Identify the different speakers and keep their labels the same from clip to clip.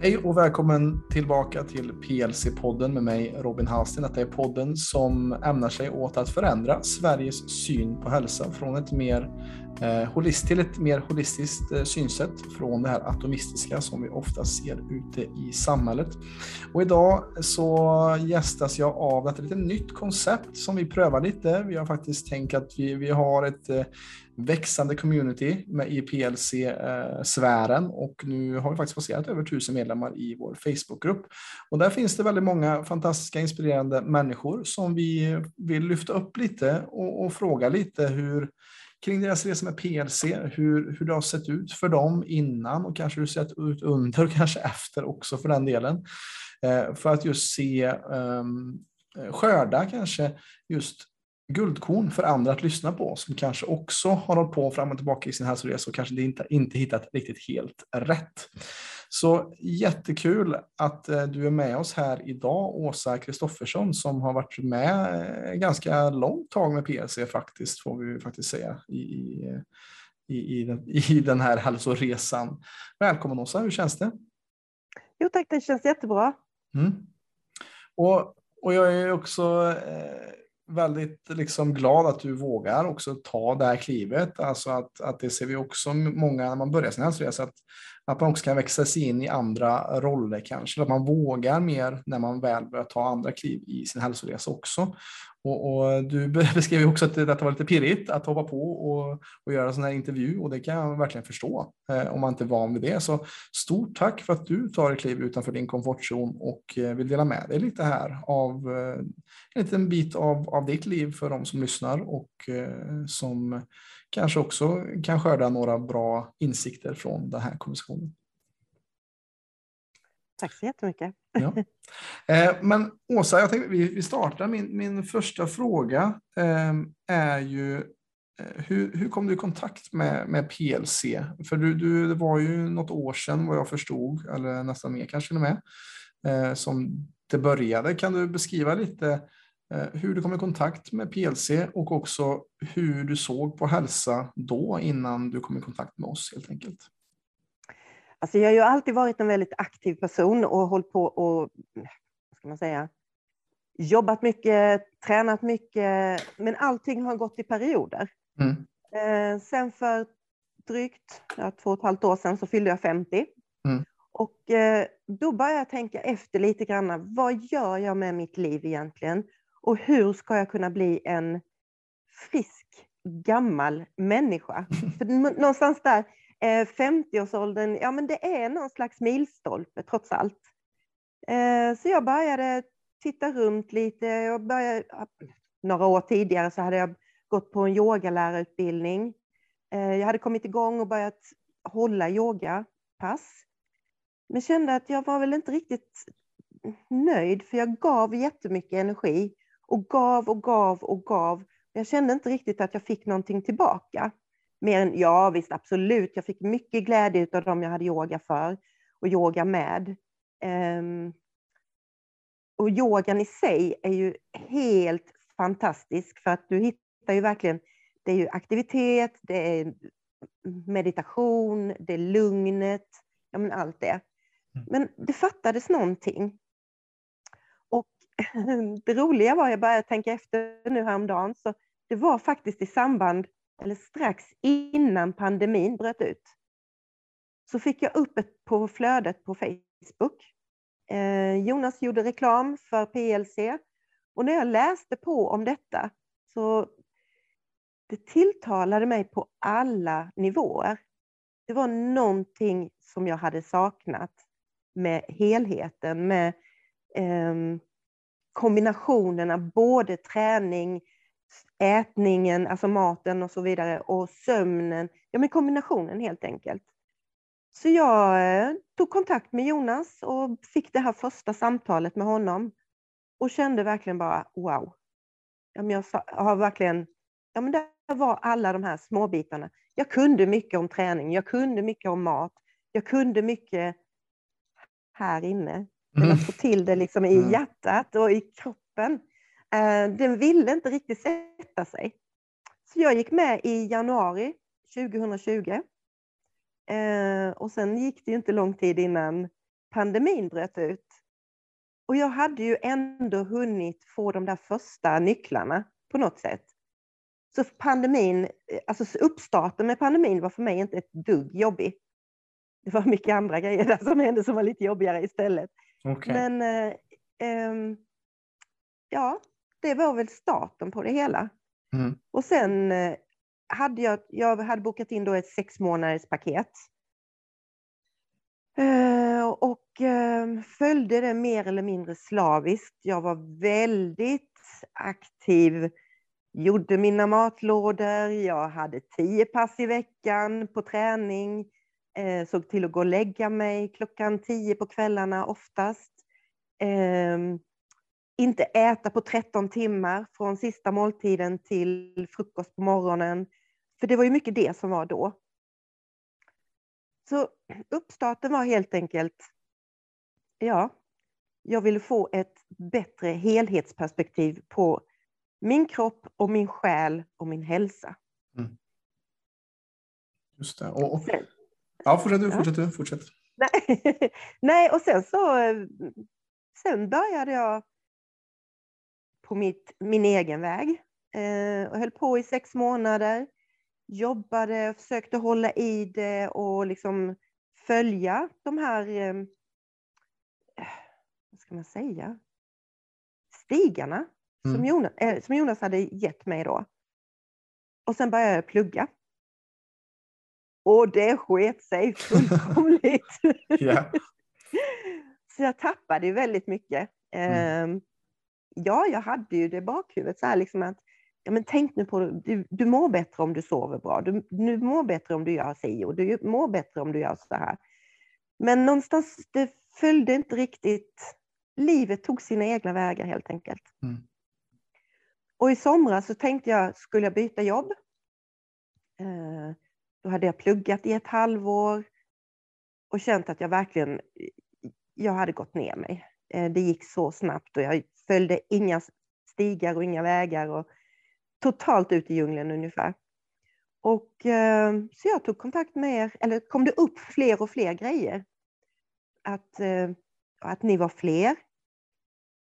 Speaker 1: Hej och välkommen tillbaka till PLC-podden med mig Robin Hallsten. Detta är podden som ämnar sig åt att förändra Sveriges syn på hälsa från ett mer eh, holist, till ett mer holistiskt eh, synsätt från det här atomistiska som vi ofta ser ute i samhället. Och idag så gästas jag av ett lite nytt koncept som vi prövar lite. Vi har faktiskt tänkt att vi, vi har ett eh, växande community med i PLC-sfären och nu har vi faktiskt passerat över tusen medlemmar i vår Facebookgrupp. Och där finns det väldigt många fantastiska inspirerande människor som vi vill lyfta upp lite och, och fråga lite hur kring deras resa med PLC, hur, hur det har sett ut för dem innan och kanske hur det sett ut under och kanske efter också för den delen. Eh, för att just se um, skörda kanske just guldkorn för andra att lyssna på som kanske också har hållit på fram och tillbaka i sin hälsoresa och kanske inte, inte hittat riktigt helt rätt. Så jättekul att eh, du är med oss här idag, Åsa Kristoffersson, som har varit med eh, ganska långt tag med PLC faktiskt, får vi faktiskt säga, i, i, i, den, i den här hälsoresan. Välkommen Åsa, hur känns det?
Speaker 2: Jo tack, det känns jättebra. Mm.
Speaker 1: Och, och jag är också eh, väldigt liksom glad att du vågar också ta det här klivet. Alltså att, att det ser vi också många när man börjar sin hälsoresa, att, att man också kan växa sig in i andra roller kanske. Att man vågar mer när man väl börjar ta andra kliv i sin hälsoresa också. Och, och, du beskrev ju också att det var lite pirrigt att hoppa på och, och göra en sån här intervju och det kan jag verkligen förstå eh, om man inte är van vid det. Så stort tack för att du tar ett kliv utanför din komfortzon och eh, vill dela med dig lite här av eh, en liten bit av, av ditt liv för de som lyssnar och eh, som kanske också kan skörda några bra insikter från den här konversationen.
Speaker 2: Tack så jättemycket.
Speaker 1: Ja. Eh, men Åsa, jag tänkte, vi, startar. Min, min första fråga eh, är ju eh, hur, hur kom du i kontakt med, med PLC? För du, du, det var ju något år sedan vad jag förstod, eller nästan mer kanske med, som det började. Kan du beskriva lite hur du kom i kontakt med PLC och också hur du såg på hälsa då innan du kom i kontakt med oss helt enkelt?
Speaker 2: Alltså jag har ju alltid varit en väldigt aktiv person och hållit på och, vad ska man säga, jobbat mycket, tränat mycket, men allting har gått i perioder. Mm. Eh, sen för drygt ja, två och ett halvt år sedan så fyllde jag 50. Mm. Och eh, då började jag tänka efter lite grann, vad gör jag med mitt liv egentligen? Och hur ska jag kunna bli en frisk, gammal människa? För någonstans där, 50-årsåldern, eh, ja men det är någon slags milstolpe trots allt. Eh, så jag började titta runt lite. Jag började, några år tidigare så hade jag gått på en yogalärarutbildning. Eh, jag hade kommit igång och börjat hålla yogapass. Men kände att jag var väl inte riktigt nöjd, för jag gav jättemycket energi och gav och gav och gav. Jag kände inte riktigt att jag fick någonting tillbaka. Mer än, ja visst, absolut. Jag fick mycket glädje av dem jag hade yoga för och yoga med. Um, och yogan i sig är ju helt fantastisk för att du hittar ju verkligen, det är ju aktivitet, det är meditation, det är lugnet, ja men allt det. Mm. Men det fattades någonting. Det roliga var, jag började tänka efter nu häromdagen, så det var faktiskt i samband eller strax innan pandemin bröt ut, så fick jag upp ett på flödet på Facebook. Eh, Jonas gjorde reklam för PLC och när jag läste på om detta så det tilltalade mig på alla nivåer. Det var någonting som jag hade saknat med helheten, med eh, kombinationerna både träning, ätningen, alltså maten och så vidare, och sömnen. Ja, men kombinationen helt enkelt. Så jag eh, tog kontakt med Jonas och fick det här första samtalet med honom och kände verkligen bara wow. Ja, men jag har verkligen, ja men det var alla de här småbitarna. Jag kunde mycket om träning, jag kunde mycket om mat, jag kunde mycket här inne. Att få till det liksom i mm. hjärtat och i kroppen. Eh, den ville inte riktigt sätta sig. Så jag gick med i januari 2020. Eh, och sen gick det inte lång tid innan pandemin bröt ut. Och jag hade ju ändå hunnit få de där första nycklarna på något sätt. Så pandemin, alltså uppstarten med pandemin var för mig inte ett dugg jobbig. Det var mycket andra grejer där som hände som var lite jobbigare istället.
Speaker 1: Okay.
Speaker 2: Men eh, eh, ja, det var väl starten på det hela.
Speaker 1: Mm.
Speaker 2: Och sen eh, hade jag, jag hade bokat in då ett sex månaders paket. Eh, och eh, följde det mer eller mindre slaviskt. Jag var väldigt aktiv, gjorde mina matlådor, jag hade tio pass i veckan på träning, såg till att gå och lägga mig klockan tio på kvällarna oftast. Ehm, inte äta på 13 timmar från sista måltiden till frukost på morgonen. För det var ju mycket det som var då. Så uppstarten var helt enkelt, ja, jag ville få ett bättre helhetsperspektiv på min kropp och min själ och min hälsa.
Speaker 1: Mm. Just det. Och, och, ja, fortsätt du, fortsätt du, fortsätt.
Speaker 2: Nej, Nej, och sen så sen började jag på mitt, min egen väg eh, och höll på i sex månader. Jobbade, försökte hålla i det och liksom följa de här, eh, vad ska man säga, stigarna mm. som, Jonas, eh, som Jonas hade gett mig då. Och sen började jag plugga. Och det sket sig fullkomligt.
Speaker 1: yeah.
Speaker 2: Så jag tappade ju väldigt mycket. Mm. Eh, ja, jag hade ju det i bakhuvudet så här liksom att ja, men tänk nu på du, du mår bättre om du sover bra. Du, du mår bättre om du gör si och du mår bättre om du gör så här. Men någonstans, det följde inte riktigt. Livet tog sina egna vägar helt enkelt.
Speaker 1: Mm.
Speaker 2: Och i somras så tänkte jag, skulle jag byta jobb? Eh, då hade jag pluggat i ett halvår och känt att jag verkligen, jag hade gått ner mig. Eh, det gick så snabbt och jag följde inga stigar och inga vägar och totalt ut i djungeln ungefär. Och eh, så jag tog kontakt med er, eller kom det upp fler och fler grejer. Att, eh, att ni var fler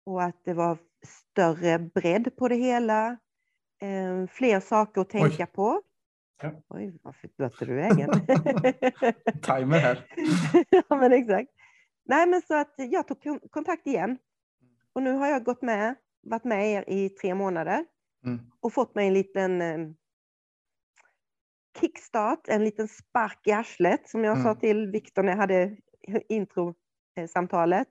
Speaker 2: och att det var större bredd på det hela. Fler saker att tänka Oj. på.
Speaker 1: Ja.
Speaker 2: Oj, varför bytte du vägen?
Speaker 1: Timer här.
Speaker 2: ja, men exakt. Nej, men så att jag tog kontakt igen. Och nu har jag gått med, varit med er i tre månader
Speaker 1: mm.
Speaker 2: och fått mig en liten eh, kickstart, en liten spark i arslet som jag mm. sa till Viktor när jag hade introsamtalet.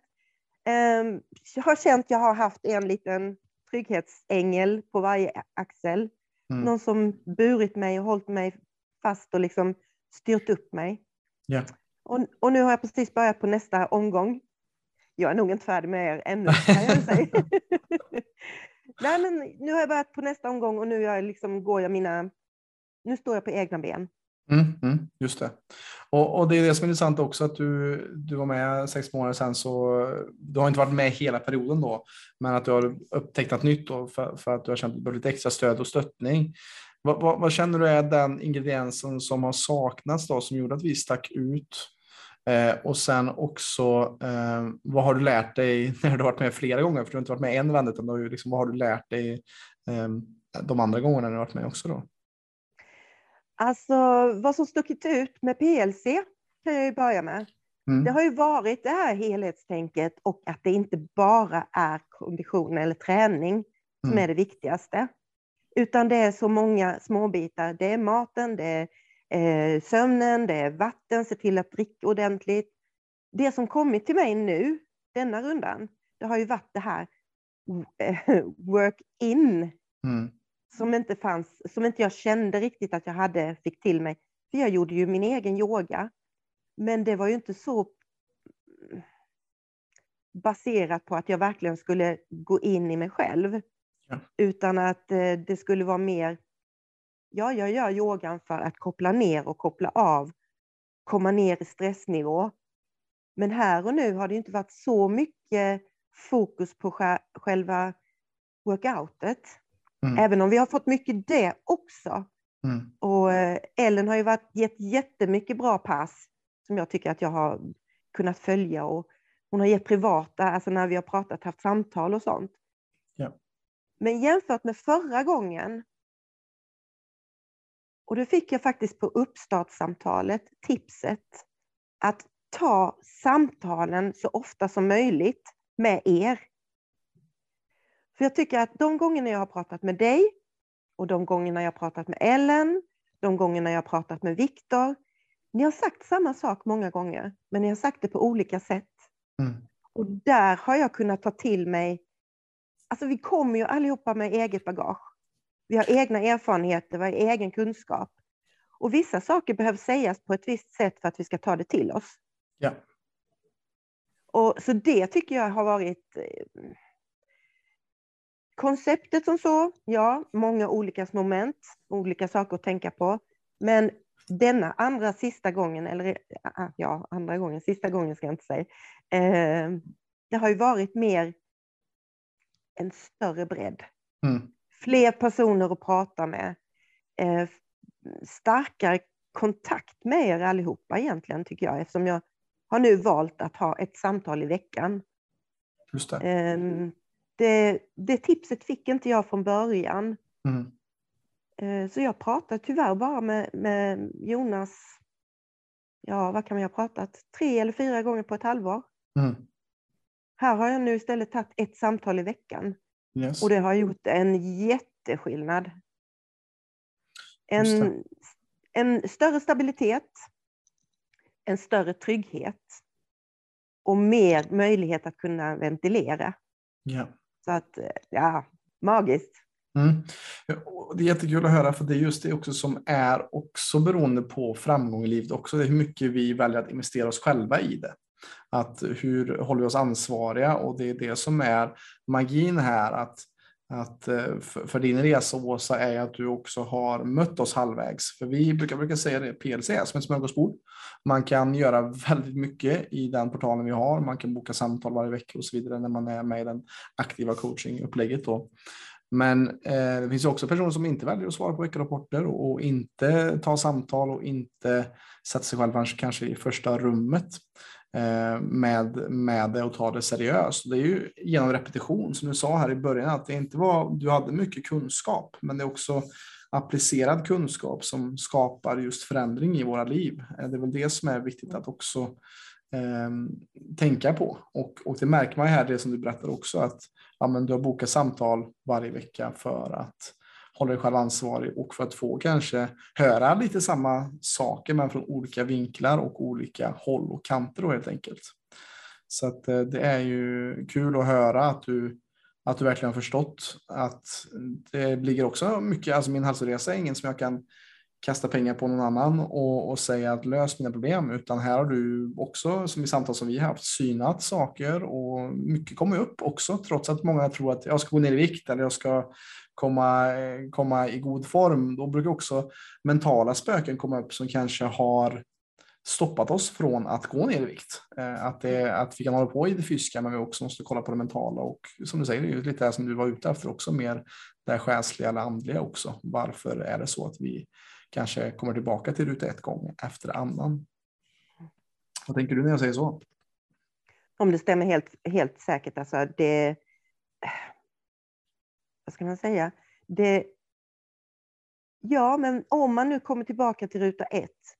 Speaker 2: Eh, jag har känt att jag har haft en liten trygghetsängel på varje axel. Mm. Någon som burit mig och hållit mig fast och liksom styrt upp mig.
Speaker 1: Yeah.
Speaker 2: Och, och, nu har jag precis börjat på nästa omgång. Jag är nog inte färdig med er ännu, kan jag säga. Nej, men nu har jag börjat på nästa omgång och nu jag liksom, går jag mina... Nu står jag på egna ben.
Speaker 1: Mm, mm, just det. Och, och, det är det som är intressant också att du, du var med sex månader sedan så du har inte varit med hela perioden då, men att du har upptäckt något nytt då för, för att du har känt att du behöver lite extra stöd och stöttning. Vad, vad, vad, känner du är den ingrediensen som har saknats då som gjorde att vi stack ut Eh, och sen också, eh, vad har du lärt dig när du har varit med flera gånger? För du har inte varit med en vända, utan du, liksom, vad har du lärt dig eh, de andra gångerna när du har varit med också? Då?
Speaker 2: Alltså, vad som stuckit ut med PLC kan jag ju börja med. Mm. Det har ju varit det här helhetstänket och att det inte bara är kondition eller träning som mm. är det viktigaste. Utan det är så många småbitar. Det är maten, det är eh, sömnen, det är vatten, se till att dricka ordentligt. Det som kommit till mig nu, denna rundan, det har ju varit det här eh, work-in
Speaker 1: mm.
Speaker 2: Som inte fanns, som inte jag kände riktigt att jag hade, fick till mig. För jag gjorde ju min egen yoga, men det var ju inte så baserat på att jag verkligen skulle gå in i mig själv,
Speaker 1: ja.
Speaker 2: utan att eh, det skulle vara mer Ja, jag gör yogan för att koppla ner och koppla av, komma ner i stressnivå. Men här och nu har det inte varit så mycket fokus på själva workoutet. Mm. Även om vi har fått mycket det också.
Speaker 1: Mm.
Speaker 2: Och eh, Ellen har ju varit, gett jättemycket bra pass som jag tycker att jag har kunnat följa och Hon har gett privata, alltså när vi har pratat, haft samtal och sånt.
Speaker 1: Ja.
Speaker 2: Men jämfört med förra gången, och då fick jag faktiskt på uppstartssamtalet tipset att ta samtalen så ofta som möjligt med er. För jag tycker att de gångerna jag har pratat med dig och de gångerna jag har pratat med Ellen, de gångerna jag har pratat med Viktor, ni har sagt samma sak många gånger, men ni har sagt det på olika sätt.
Speaker 1: Mm.
Speaker 2: Och där har jag kunnat ta till mig, alltså vi kommer ju allihopa med eget bagage. Vi har egna erfarenheter, vi har egen kunskap. Och vissa saker behöver sägas på ett visst sätt för att vi ska ta det till oss.
Speaker 1: Ja.
Speaker 2: Och, så det tycker jag har varit eh, konceptet som så, ja, många olika moment, olika saker att tänka på. Men denna andra sista gången, eller ah, ja, andra gången, sista gången ska jag inte säga, eh, det har ju varit mer en större bredd.
Speaker 1: Mm.
Speaker 2: Fler personer att prata med, eh, starkare kontakt med er allihopa egentligen, tycker jag, eftersom jag har nu valt att ha ett samtal i veckan.
Speaker 1: Just det.
Speaker 2: Eh, det, det tipset fick inte jag från början.
Speaker 1: Mm.
Speaker 2: Eh, Så jag pratade tyvärr bara med, med Jonas, ja vad kan vi ha pratat, tre eller fyra gånger på ett halvår.
Speaker 1: Mm.
Speaker 2: Här har jag nu istället tagit ett samtal i veckan
Speaker 1: Yes.
Speaker 2: och det har gjort en jätteskillnad. En, en större stabilitet, en större trygghet och mer möjlighet att kunna ventilera.
Speaker 1: Ja.
Speaker 2: Så att, ja, magiskt.
Speaker 1: Mm. Det är jättekul att höra för det är just det också som är också beroende på framgång i livet också. Det är hur mycket vi väljer att investera oss själva i det. Att hur håller vi oss ansvariga och det är det som är magin här att att eh, för, för din resa Åsa är att du också har mött oss halvvägs. För vi brukar, brukar säga det, PLC är som ett smörgåsbord. Man kan göra väldigt mycket i den portalen vi har. Man kan boka samtal varje vecka och så vidare när man är med i den aktiva coachingupplägget. Då. Men eh, det finns också personer som inte väljer att svara på veckorapporter och, och inte ta samtal och inte sätta sig själv kanske i första rummet Eh, med, med det och ta det seriöst. Det är ju genom repetition, som du sa här i början, att det inte var, du hade mycket kunskap, men det är också applicerad kunskap som skapar just förändring i våra liv. Eh, det är väl det som är viktigt att också eh, tänka på. Och, och det märker man ju här, det som du berättar också, att ja, men du har bokat samtal varje vecka för att hålla dig själv ansvarig och för att få kanske höra lite samma saker men från olika vinklar och olika håll och kanter då helt enkelt. Så att eh, det är ju kul att höra att du, att du verkligen har förstått att det ligger också mycket, alltså min hälsoresa är ingen som jag kan kasta pengar på någon annan och, och säga att lös mina problem, utan här har du också, som i samtal som vi har haft, synat saker och mycket kommer upp också, trots att många tror att jag ska gå ner i vikt eller jag ska komma, eh, komma i god form. Då brukar också mentala spöken komma upp som kanske har stoppat oss från att gå ner i vikt. Eh, att, det, att vi kan hålla på i det fysiska men vi också måste kolla på det mentala och som du säger, det är ju lite det som du var ute efter också, mer det själsliga eller andliga också. Varför är det så att vi kanske kommer tillbaka till ruta ett gång efter annan? Vad tänker du när jag säger så?
Speaker 2: Om det stämmer helt, helt säkert. Alltså det, vad ska man säga? Det, ja, men om man nu kommer tillbaka till ruta ett,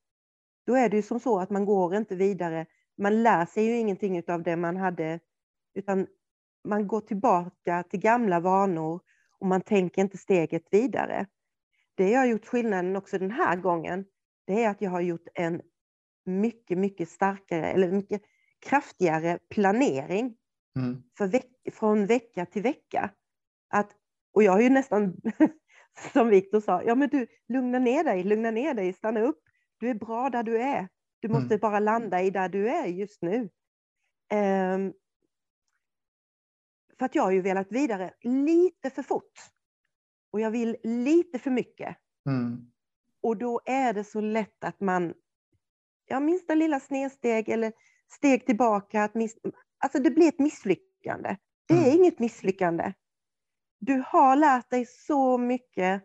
Speaker 2: då är det ju som så att man går inte vidare. Man lär sig ju ingenting av det man hade, utan man går tillbaka till gamla vanor och man tänker inte steget vidare. Det jag har gjort skillnaden också den här gången, det är att jag har gjort en mycket, mycket starkare eller mycket kraftigare planering
Speaker 1: Mm.
Speaker 2: för veck, från vecka till vecka. Att, och jag har ju nästan, som Viktor sa, ja men du, lugna ner dig, lugna ner dig, stanna upp. Du är bra där du är. Du måste
Speaker 1: Mm.
Speaker 2: bara landa i där du är just nu. Ehm, för att jag har ju velat vidare lite för fort. Och jag vill lite för mycket.
Speaker 1: Mm.
Speaker 2: Och då är det så lätt att man, ja minsta lilla snedsteg eller steg tillbaka, att miss, alltså det blir ett misslyckande. Det är
Speaker 1: Mm.
Speaker 2: inget misslyckande. Du har lärt dig så mycket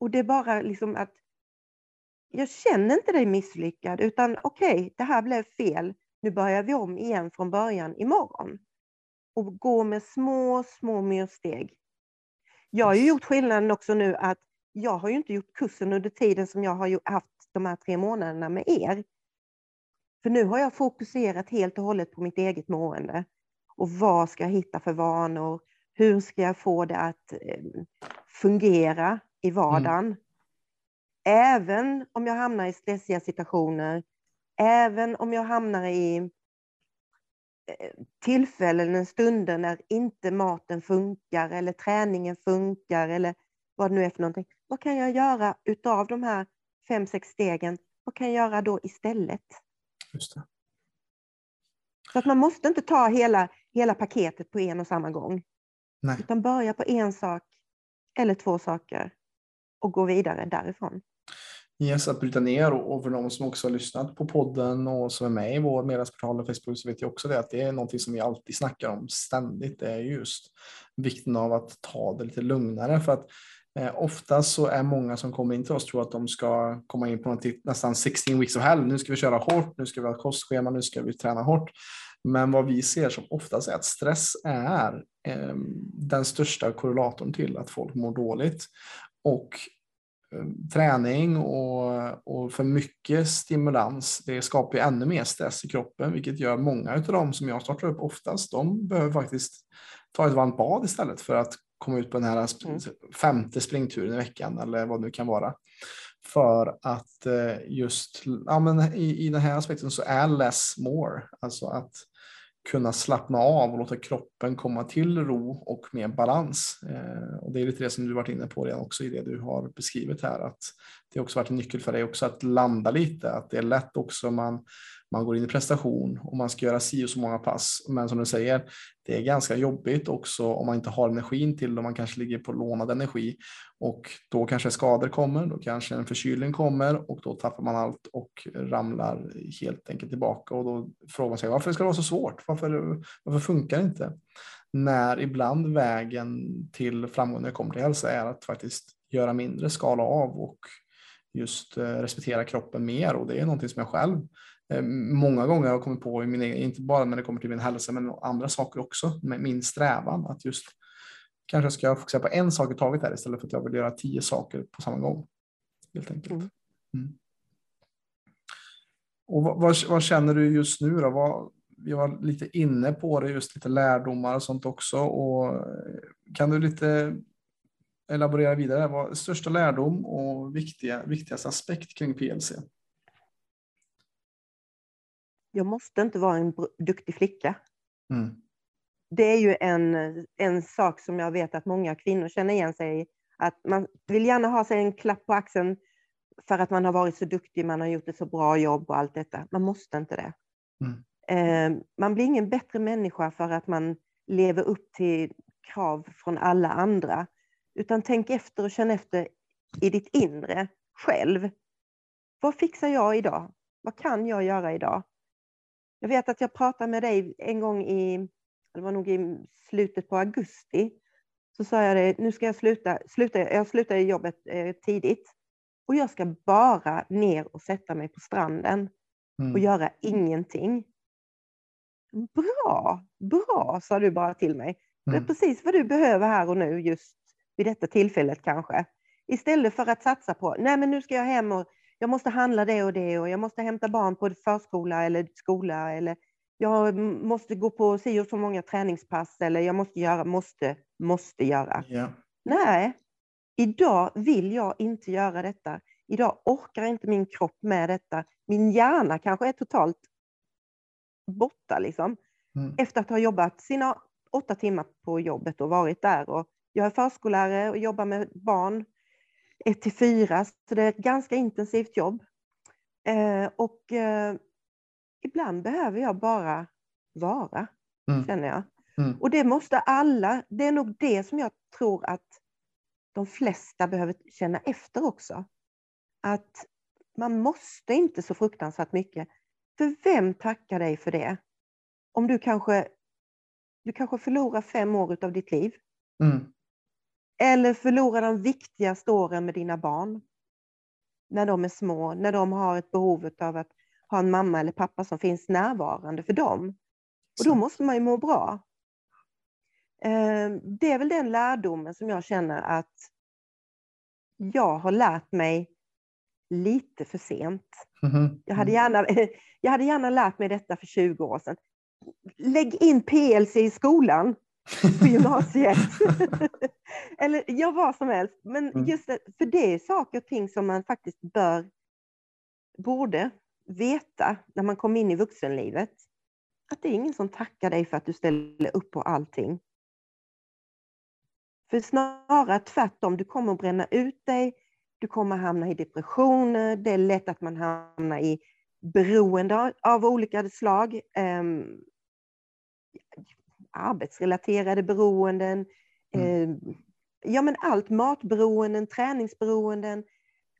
Speaker 2: och det är bara liksom att jag känner inte dig misslyckad utan okej, det här blev fel. nu börjar vi om igen från början imorgon. Och gå med små, små myrsteg. Jag har ju gjort skillnaden också nu att jag har ju inte gjort kursen under tiden som jag har haft de här tre månaderna med er. För nu har jag fokuserat helt och hållet på mitt eget mående. Och vad ska jag hitta för vanor? Hur ska jag få det att eh, fungera i vardagen? Mm. Även om jag hamnar i stressiga situationer, även om jag hamnar i eh, tillfällen, stunder när inte maten funkar eller träningen funkar eller vad det nu är för någonting. Vad kan jag göra utav de här fem, sex stegen? Vad kan jag göra då istället?
Speaker 1: Just det.
Speaker 2: Så att man måste inte ta hela, hela paketet på en och samma gång.
Speaker 1: Nej.
Speaker 2: Utan börja på en sak eller två saker och gå vidare därifrån.
Speaker 1: Yes, att bryta ner och, för de som också har lyssnat på podden och som är med i vår medlemsportal och Facebook så vet jag också det att det är någonting som vi alltid snackar om ständigt. Det är just vikten av att ta det lite lugnare för att eh, ofta så är många som kommer in till oss tror att de ska komma in på något, nästan 16 weeks of hell. Nu ska vi köra hårt, nu ska vi ha kostschema, nu ska vi träna hårt. Men vad vi ser som oftast är att stress är eh, den största korrelatorn till att folk mår dåligt. Och träning och, och för mycket stimulans, det skapar ännu mer stress i kroppen, vilket gör många av dem som jag startar upp oftast, de behöver faktiskt ta ett varmt bad istället för att komma ut på den här mm. femte springturen i veckan eller vad det nu kan vara. För att eh, just ja, men i, i den här aspekten så är less more, alltså att kunna slappna av och låta kroppen komma till ro och mer balans. Eh, och det är lite det som du varit inne på redan också i det du har beskrivit här, att det också varit en nyckel för dig också att landa lite, att det är lätt också man man går in i prestation och man ska göra si och så många pass. Men som du säger, det är ganska jobbigt också om man inte har energin till det. Man kanske ligger på lånad energi och då kanske skador kommer. Då kanske en förkylning kommer och då tappar man allt och ramlar helt enkelt tillbaka. Och då frågar man sig varför ska det vara så svårt? Varför, varför funkar det inte? När ibland vägen till framgång när det kommer till hälsa är att faktiskt göra mindre, skala av och just eh, respektera kroppen mer och det är någonting som jag själv många gånger har jag kommit på, i min egen, inte bara när det kommer till min hälsa, men andra saker också, med min strävan att just kanske ska jag fokusera på en sak i taget här istället för att jag vill göra tio saker på samma gång. Helt enkelt. Mm. Mm. Och vad, vad, vad, känner du just nu då? Vad, vi var lite inne på det, just lite lärdomar och sånt också. Och eh, kan du lite elaborera vidare? Vad största lärdom och viktiga, viktigaste aspekt kring PLC?
Speaker 2: Jag måste inte vara en duktig flicka.
Speaker 1: Mm.
Speaker 2: Det är ju en, en sak som jag vet att många kvinnor känner igen sig i. Att man vill gärna ha sig en klapp på axeln för att man har varit så duktig, man har gjort ett så bra jobb och allt detta. Man måste inte det.
Speaker 1: Mm.
Speaker 2: Eh, man blir ingen bättre människa för att man lever upp till krav från alla andra. Utan tänk efter och känn efter i ditt inre själv. Vad fixar jag idag? Vad kan jag göra idag? Jag vet att jag pratade med dig en gång i, det var nog i slutet på augusti, så sa jag det, nu ska jag sluta, sluta jag slutar jobbet eh, tidigt och jag ska bara ner och sätta mig på stranden mm. och göra ingenting. Bra, bra, sa du bara till mig. Mm. Det är mm. precis vad du behöver här och nu just vid detta tillfället kanske. Istället för att satsa på, nej men nu ska jag hem och jag måste handla det och det och jag måste hämta barn på förskola eller skola eller jag måste gå på si och så många träningspass eller jag måste göra, måste, måste göra.
Speaker 1: Yeah.
Speaker 2: Nej, idag vill jag inte göra detta. Idag orkar inte min kropp med detta. Min hjärna kanske är totalt borta liksom.
Speaker 1: Mm.
Speaker 2: Efter att ha jobbat sina åtta timmar på jobbet och varit där. Och jag är förskollärare och jobbar med barn 1 till 4, så det är ett ganska intensivt jobb. Eh, och eh, ibland behöver jag bara vara, mm. känner jag.
Speaker 1: Mm.
Speaker 2: Och det måste alla, det är nog det som jag tror att de flesta behöver känna efter också. Att man måste inte så fruktansvärt mycket. För vem tackar dig för det? Om du kanske, du kanske förlorar fem år av ditt liv.
Speaker 1: Mm.
Speaker 2: Eller förlora de viktigaste åren med dina barn. När de är små, när de har ett behov av att ha en mamma eller pappa som finns närvarande för dem. Och då måste man ju må bra. Eh, det är väl den lärdomen som jag känner att jag har lärt mig lite för sent. Mm. Jag, hade gärna, jag hade gärna lärt mig detta för 20 år sedan. Lägg in PLC i skolan på gymnasiet. Eller ja, vad som helst. Men mm. just det, för det är saker och ting som man faktiskt bör, borde veta när man kommer in i vuxenlivet. Att det är ingen som tackar dig för att du ställer upp på allting. För snarare tvärtom, du kommer att bränna ut dig, du kommer hamna i depressioner, det är lätt att man hamnar i beroende av olika slag. Arbetsrelaterade beroenden, mm. uh, ja men allt, matberoenden, träningsberoenden,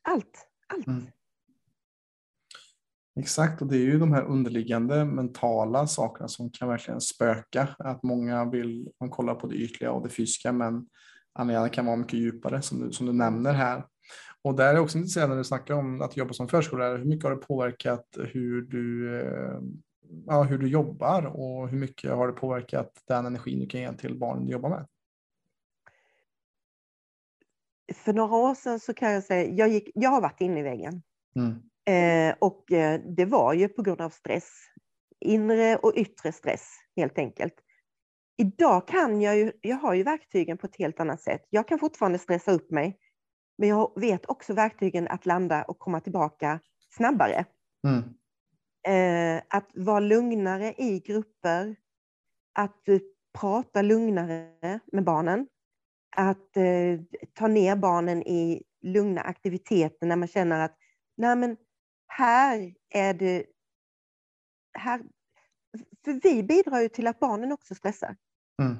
Speaker 2: allt, allt. Mm.
Speaker 1: Exakt, och det är ju de här underliggande mentala sakerna som kan verkligen spöka. Att många vill, man kollar på det ytliga och det fysiska, men anledningarna kan vara mycket djupare som du, som du nämner här. Och där är också intressant när du snackar om att jobba som förskollärare, hur mycket har det påverkat hur du, eh, ja, hur du jobbar och hur mycket har det påverkat den energin du kan ge till barnen du jobbar med?
Speaker 2: För några år sedan så kan jag säga, jag, gick, jag har varit inne i väggen. Mm. Eh, och eh, det var ju på grund av stress. Inre och yttre stress helt enkelt. Idag kan jag ju, jag har ju verktygen på ett helt annat sätt. Jag kan fortfarande stressa upp mig. Men jag vet också verktygen att landa och komma tillbaka snabbare. Mm. Eh, att vara lugnare i grupper. Att prata lugnare med barnen. Att eh, ta ner barnen i lugna aktiviteter när man känner att nej men här är det... Här, för vi bidrar ju till att barnen också stressar. Mm.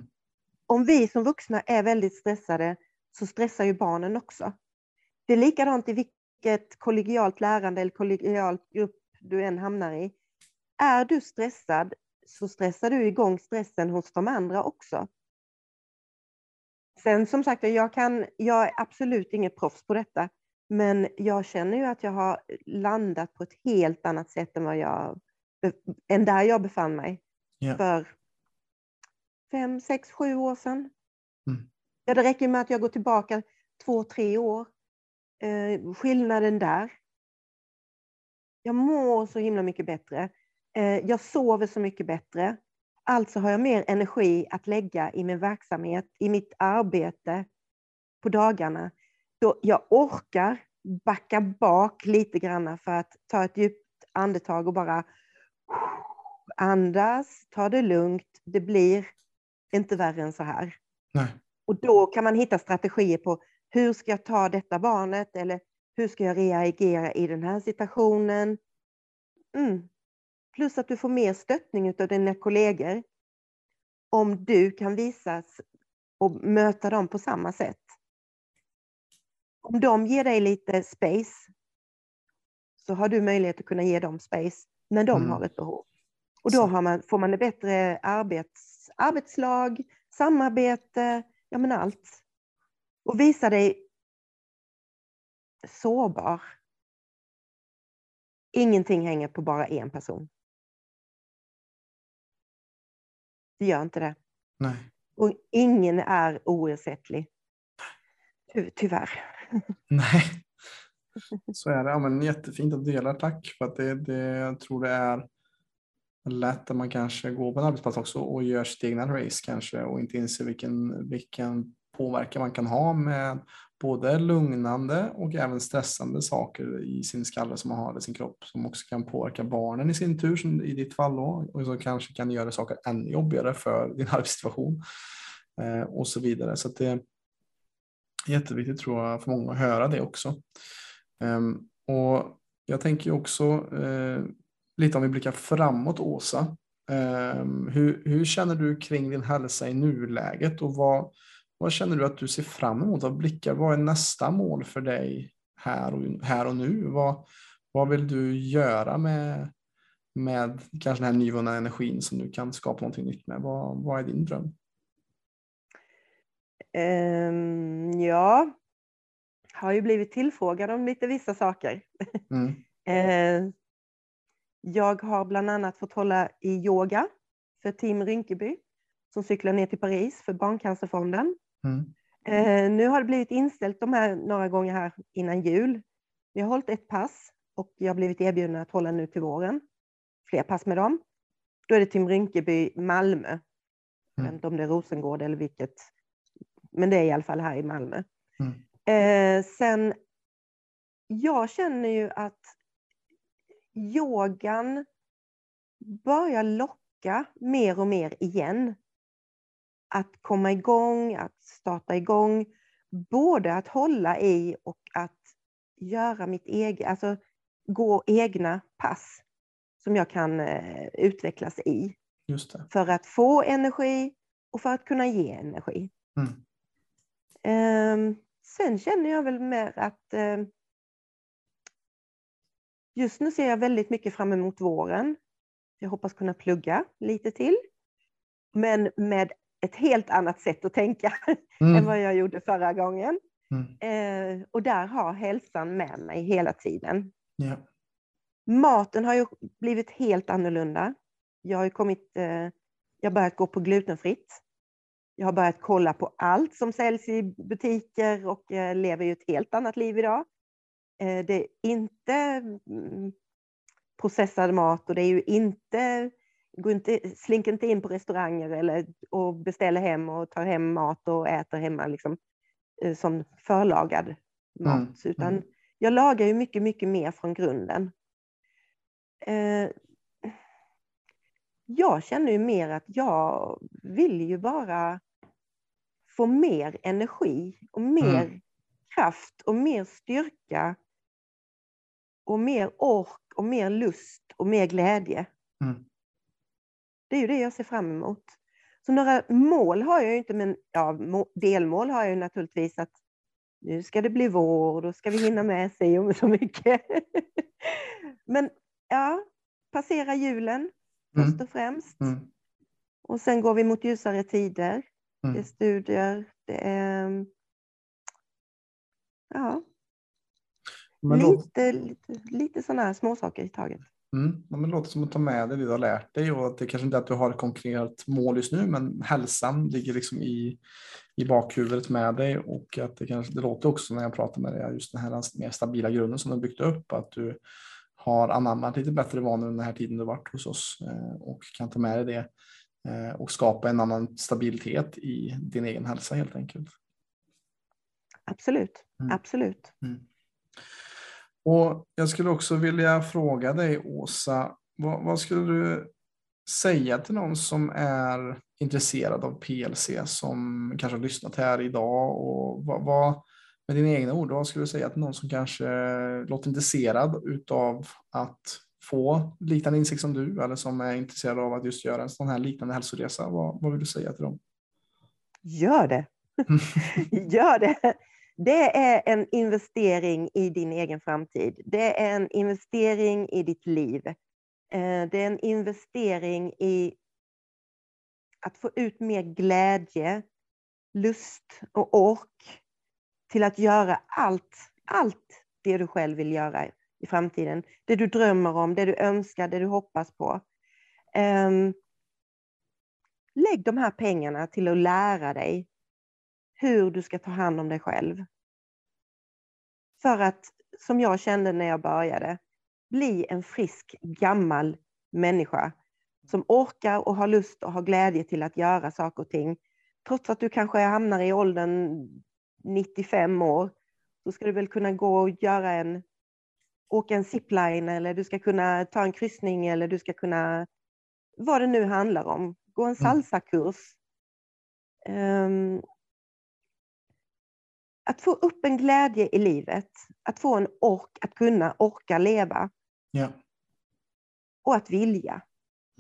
Speaker 2: Om vi som vuxna är väldigt stressade så stressar ju barnen också. Det är likadant i vilket kollegialt lärande eller kollegialt grupp du än hamnar i. Är du stressad så stressar du igång stressen hos de andra också. Sen som sagt, jag, kan, jag är absolut inget proffs på detta, men jag känner ju att jag har landat på ett helt annat sätt än, vad jag, än där jag befann mig yeah. för fem, sex, sju år sedan. Mm. Ja, det räcker med att jag går tillbaka två, tre år. Eh, skillnaden där. Jag mår så himla mycket bättre. Eh, jag sover så mycket bättre. Alltså har jag mer energi att lägga i min verksamhet, i mitt arbete på dagarna då jag orkar backa bak lite grann för att ta ett djupt andetag och bara andas, ta det lugnt. Det blir inte värre än så här. Nej. Och då kan man hitta strategier på hur ska jag ta detta barnet eller hur ska jag reagera i den här situationen? Mm. Plus att du får mer stöttning av dina kollegor om du kan visas och möta dem på samma sätt om de ger dig lite space så har du möjlighet att kunna ge dem space när de mm. har ett behov. Och då man, får man ett bättre arbets, arbetslag, samarbete, ja men allt. Och visa dig sårbar. Ingenting hänger på bara en person. Det gör inte det.
Speaker 1: Nej.
Speaker 2: Och ingen är oersättlig. Ty tyvärr.
Speaker 1: Nej, så är det. Ja, men jättefint att du delar, tack. För att det, det, jag tror det är lätt att man kanske går på en arbetsplats också och gör sitt egna race kanske och inte inser vilken, vilken påverkan man kan ha med både lugnande och även stressande saker i sin skalle som man har i sin kropp som också kan påverka barnen i sin tur som i ditt fall då och som kanske kan göra saker ännu jobbigare för din arbetssituation eh, och så vidare. Så det, är. jätteviktigt tror jag för många att höra det också. Um, och jag tänker också eh, lite om vi blickar framåt Åsa. Um, hur, hur, känner du kring din hälsa i nuläget och vad, vad känner du att du ser fram emot? Vad, blickar, vad är nästa mål för dig här och, här och nu? Vad, vad vill du göra med, med kanske den här nyvunna energin som du kan skapa någonting nytt med? Vad, vad är din dröm?
Speaker 2: Um, ja, har ju blivit tillfrågad om lite vissa saker. Mm. uh, Jag har bland annat fått hålla i yoga för Team Rinkeby som cyklar ner till Paris för Barncancerfonden. Mm. Eh, nu har det blivit inställt de här några gånger här innan jul. Vi har hållit ett pass och jag har blivit erbjuden att hålla nu till våren. Fler pass med dem. Då är det Team Rinkeby Malmö. Mm. Jag vet inte om det är Rosengård eller vilket. Men det är i alla fall här i Malmö. Mm. Eh, sen, jag känner ju att yogan börjar locka mer och mer igen. Att komma igång, att starta igång, både att hålla i och att göra mitt eget, alltså gå egna pass som jag kan eh, utvecklas i. För att få energi och för att kunna ge energi. Mm. Eh, sen känner jag väl mer att eh, just nu ser jag väldigt mycket fram emot våren. Jag hoppas kunna plugga lite till. Men med ett helt annat sätt att tänka mm. än vad jag gjorde förra gången. Mm. Eh, och där har hälsan med mig hela tiden. Yeah. Maten har ju blivit helt annorlunda. Jag har kommit, eh, jag börjat gå på glutenfritt. Jag har börjat kolla på allt som säljs i butiker och eh, lever ju ett helt annat liv idag. Eh, det är inte mm, processad mat och det är ju inte, går inte, slinker inte in på restauranger eller och beställer hem och tar hem mat och äter hemma liksom, eh, som förlagad mat. Mm. Utan mm. jag lagar ju mycket, mycket mer från grunden. Eh, jag känner ju mer att jag vill ju bara få mer energi och mer mm. kraft och mer styrka och mer ork och mer lust och mer glädje. Mm. Det är ju det jag ser fram emot. Så några mål har jag ju inte, men ja, delmål har jag ju naturligtvis att nu ska det bli vår och då ska vi hinna med sig om så mycket. men ja, passera julen först mm. och främst. Mm. Och sen går vi mot ljusare tider. Mm. Det är studier, det är ja, men lite, lite, lite sådana här småsaker i taget.
Speaker 1: Mm. Ja, men det låter som att ta med dig det du har lärt dig och att det kanske inte är att du har ett konkret mål just nu, men hälsan ligger liksom i, i bakhuvudet med dig och att det kanske, det låter också när jag pratar med dig, just den här mer stabila grunden som du byggt upp, att du har anammat lite bättre vanor den här tiden du varit hos oss eh, och kan ta med dig det eh, och skapa en annan stabilitet i din egen hälsa helt enkelt.
Speaker 2: Absolut, mm. absolut. Mm.
Speaker 1: Och jag skulle också vilja fråga dig, Åsa, vad, vad, skulle du säga till någon som är intresserad av PLC, som kanske har lyssnat här idag? Och vad, vad, med dina egna ord, vad skulle du säga till någon som kanske låter intresserad av att få liknande insikt som du, eller som är intresserad av att just göra en sån här liknande hälsoresa? Vad, vad vill du säga till dem?
Speaker 2: Gör det! Gör det! Det är en investering i din egen framtid. Det är en investering i ditt liv. Eh, det är en investering i att få ut mer glädje, lust och ork till att göra allt, allt det du själv vill göra i framtiden. Det du drömmer om, det du önskar, det du hoppas på. Ehm, lägg de här pengarna till att lära dig hur du ska ta hand om dig själv. För att, som jag kände när jag började, bli en frisk gammal människa som orkar och har lust och har glädje till att göra saker och ting. Trots att du kanske hamnar i åldern 95 år, så ska du väl kunna gå och göra en, åka en zipline eller du ska kunna ta en kryssning eller du ska kunna, vad det nu handlar om, gå en mm. salsakurs. Um, att få upp en glädje i livet, att få en ork, att kunna orka leva. Ja. Och att vilja.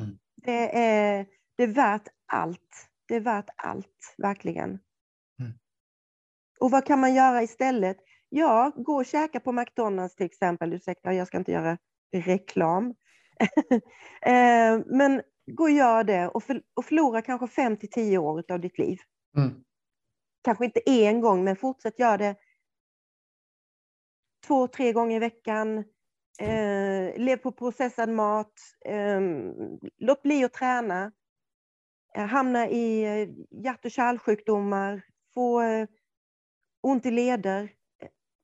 Speaker 2: Mm. Det, är, det är värt allt. Det är värt allt, verkligen. Mm. Och vad kan man göra istället? Ja, gå och käka på McDonalds till exempel. Ursäkta, jag ska inte göra reklam. Eh, men gå och gör det och, för, och förlora kanske fem till tio år av ditt liv. Mm kanske inte en gång, men fortsätt göra det två, tre gånger i veckan. Eh, lev på processad mat. Eh, låt bli att träna. Eh, hamna i eh, hjärt och kärlsjukdomar. Få eh, ont i leder.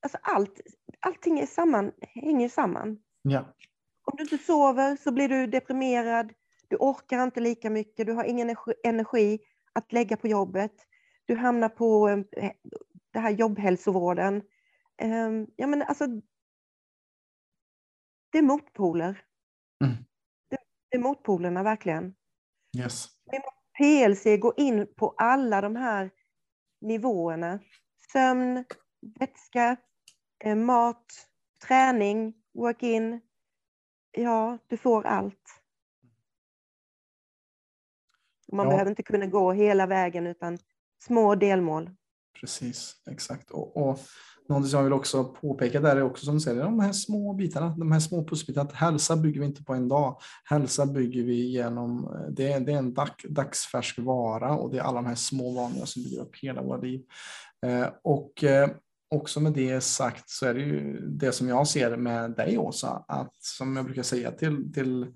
Speaker 2: Alltså allt, allting är samman, hänger samman.
Speaker 1: Ja.
Speaker 2: Om du inte sover så blir du deprimerad. Du orkar inte lika mycket. Du har ingen energi att lägga på jobbet. Du hamnar på eh, det här jobbhälsovården. Ehm, ja, men alltså, det är motpoler. Mm. Det, det, är motpolerna verkligen.
Speaker 1: Yes.
Speaker 2: PLC går in på alla de här nivåerna. Sömn, vätska, eh, mat, träning, work-in. Ja, du får allt. Man ja. behöver inte kunna gå hela vägen utan små delmål.
Speaker 1: Precis, exakt. Och, och något som jag vill också påpeka där är också som du säger, de här små bitarna, de här små pusselbitarna. Hälsa bygger vi inte på en dag. Hälsa bygger vi genom, eh, det är, det är en dag, dagsfärsk vara och det är alla de här små vanliga som bygger upp hela våra liv. Eh, och eh, också med det sagt så är det ju det som jag ser med dig Åsa, att som jag brukar säga till, till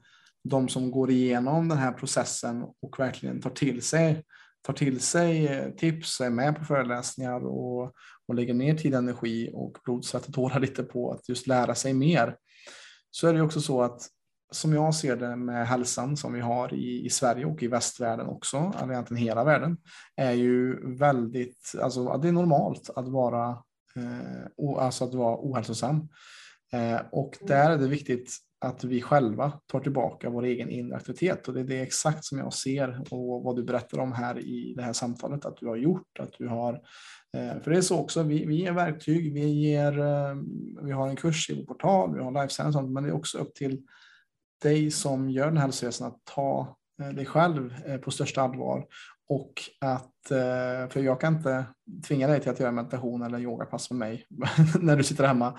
Speaker 1: de som går igenom den här processen och verkligen tar till sig, tar till sig tips, är med på föreläsningar och, och lägger ner tid, energi och blod, svett och tårar lite på att just lära sig mer. Så är det också så att som jag ser det med hälsan som vi har i, i Sverige och i västvärlden också, eller egentligen hela världen, är ju väldigt, alltså det är normalt att vara, eh, alltså att vara ohälsosam. Eh, och där är det viktigt att vi själva tar tillbaka vår egen inre aktivitet. Och det är det exakt som jag ser och vad du berättar om här i det här samtalet att du har gjort, att du har eh, för det är så också, vi, vi ger verktyg, vi, ger, eh, vi har en kurs i vår portal, vi har livesändning och sånt, men det är också upp till dig som gör den här hälsoresan att ta eh, dig själv på största allvar och att, eh, för jag kan inte tvinga dig till att göra meditation eller yogapass med mig när du sitter hemma,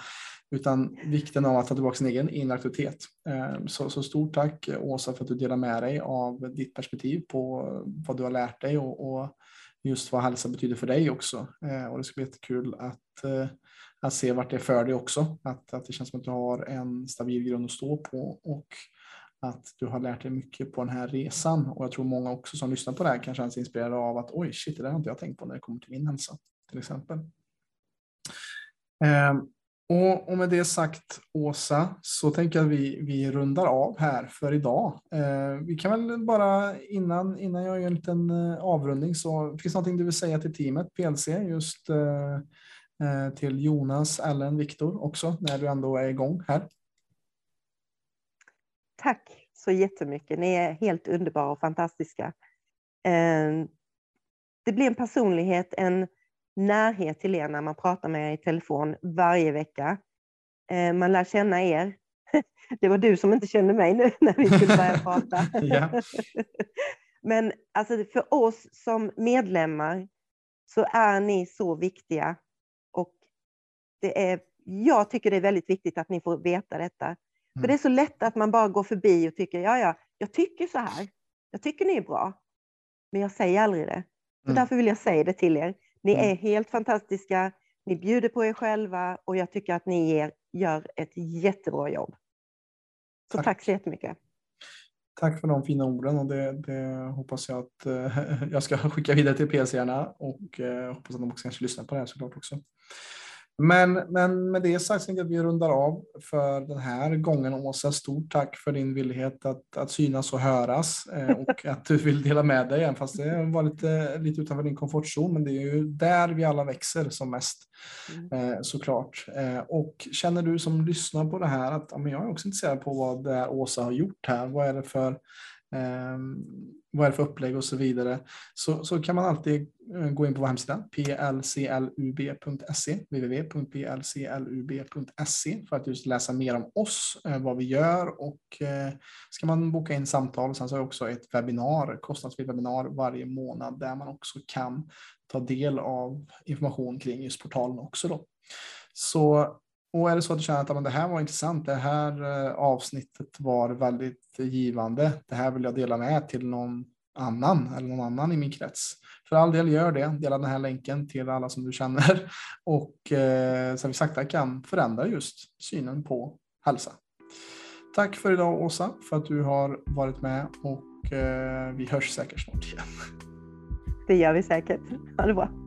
Speaker 1: utan vikten av att ta tillbaka sin egen inre aktivitet. Eh, så, så stort tack Åsa för att du delar med dig av ditt perspektiv på vad du har lärt dig och, och just vad hälsa betyder för dig också. Eh, och det ska bli jättekul att, att se vart det för dig också. Att, att det känns som att du har en stabil grund att stå på och att du har lärt dig mycket på den här resan. Och jag tror många också som lyssnar på det här kanske är inspirerade av att oj, shit, det där har inte jag tänkt på när det kommer till min hälsa till exempel. Um, och, och, med det sagt Åsa så tänker jag att vi, vi rundar av här för idag. Eh, vi kan väl bara innan, innan jag gör en liten eh, avrundning så finns det någonting du vill säga till teamet PLC just eh, eh, till Jonas, Ellen, Viktor också när du ändå är igång här.
Speaker 2: Tack så jättemycket. Ni är helt underbara och fantastiska. Eh, det blir en personlighet, en närhet till er när man pratar med er i telefon varje vecka. Eh, man lär känna er. Det var du som inte kände mig nu när vi skulle börja prata. Men alltså för oss som medlemmar så är ni så viktiga. Och det är, jag tycker det är väldigt viktigt att ni får veta detta. Mm. För det är så lätt att man bara går förbi och tycker, ja, ja, jag tycker så här. Jag tycker ni är bra. Men jag säger aldrig det. Så mm. därför vill jag säga det till er. Ni mm. är helt fantastiska, ni bjuder på er själva och jag tycker att ni ger, gör ett jättebra jobb. Så tack, tack så jättemycket.
Speaker 1: Tack för de fina orden och det, det hoppas jag att eh, jag ska skicka vidare till PC-arna och eh, hoppas att de också kanske lyssnar på det här såklart också. Men, men med det sagt tänker jag att vi rundar av för den här gången. Åsa, stort tack för din villighet att, att synas och höras eh, och att du vill dela med dig, även fast det var lite, lite utanför din komfortzon. Men det är ju där vi alla växer som mest, mm. eh, såklart. Eh, och känner du som lyssnar på det här att ja, men jag är också intresserad på vad det är Åsa har gjort här. Vad är det för eh, vad är det för upplägg och så vidare, så, så kan man alltid eh, gå in på vår hemsida plclub.se, www.plclub.se för att just läsa mer om oss, eh, vad vi gör och eh, ska man boka in samtal. Sen så har vi också ett webbinar, kostnadsfritt webbinar varje månad där man också kan ta del av information kring just portalen också. Då. Så och är det så att du känner att det här var intressant, det här eh, avsnittet var väldigt givande, det här vill jag dela med till någon annan eller någon annan i min krets. För all del gör det, dela den här länken till alla som du känner och eh, så vi sakta kan förändra just synen på hälsa tack för idag Åsa, för att du har varit med och eh, vi hörs säkert snart igen.
Speaker 2: Det gör vi säkert. Ha det bra.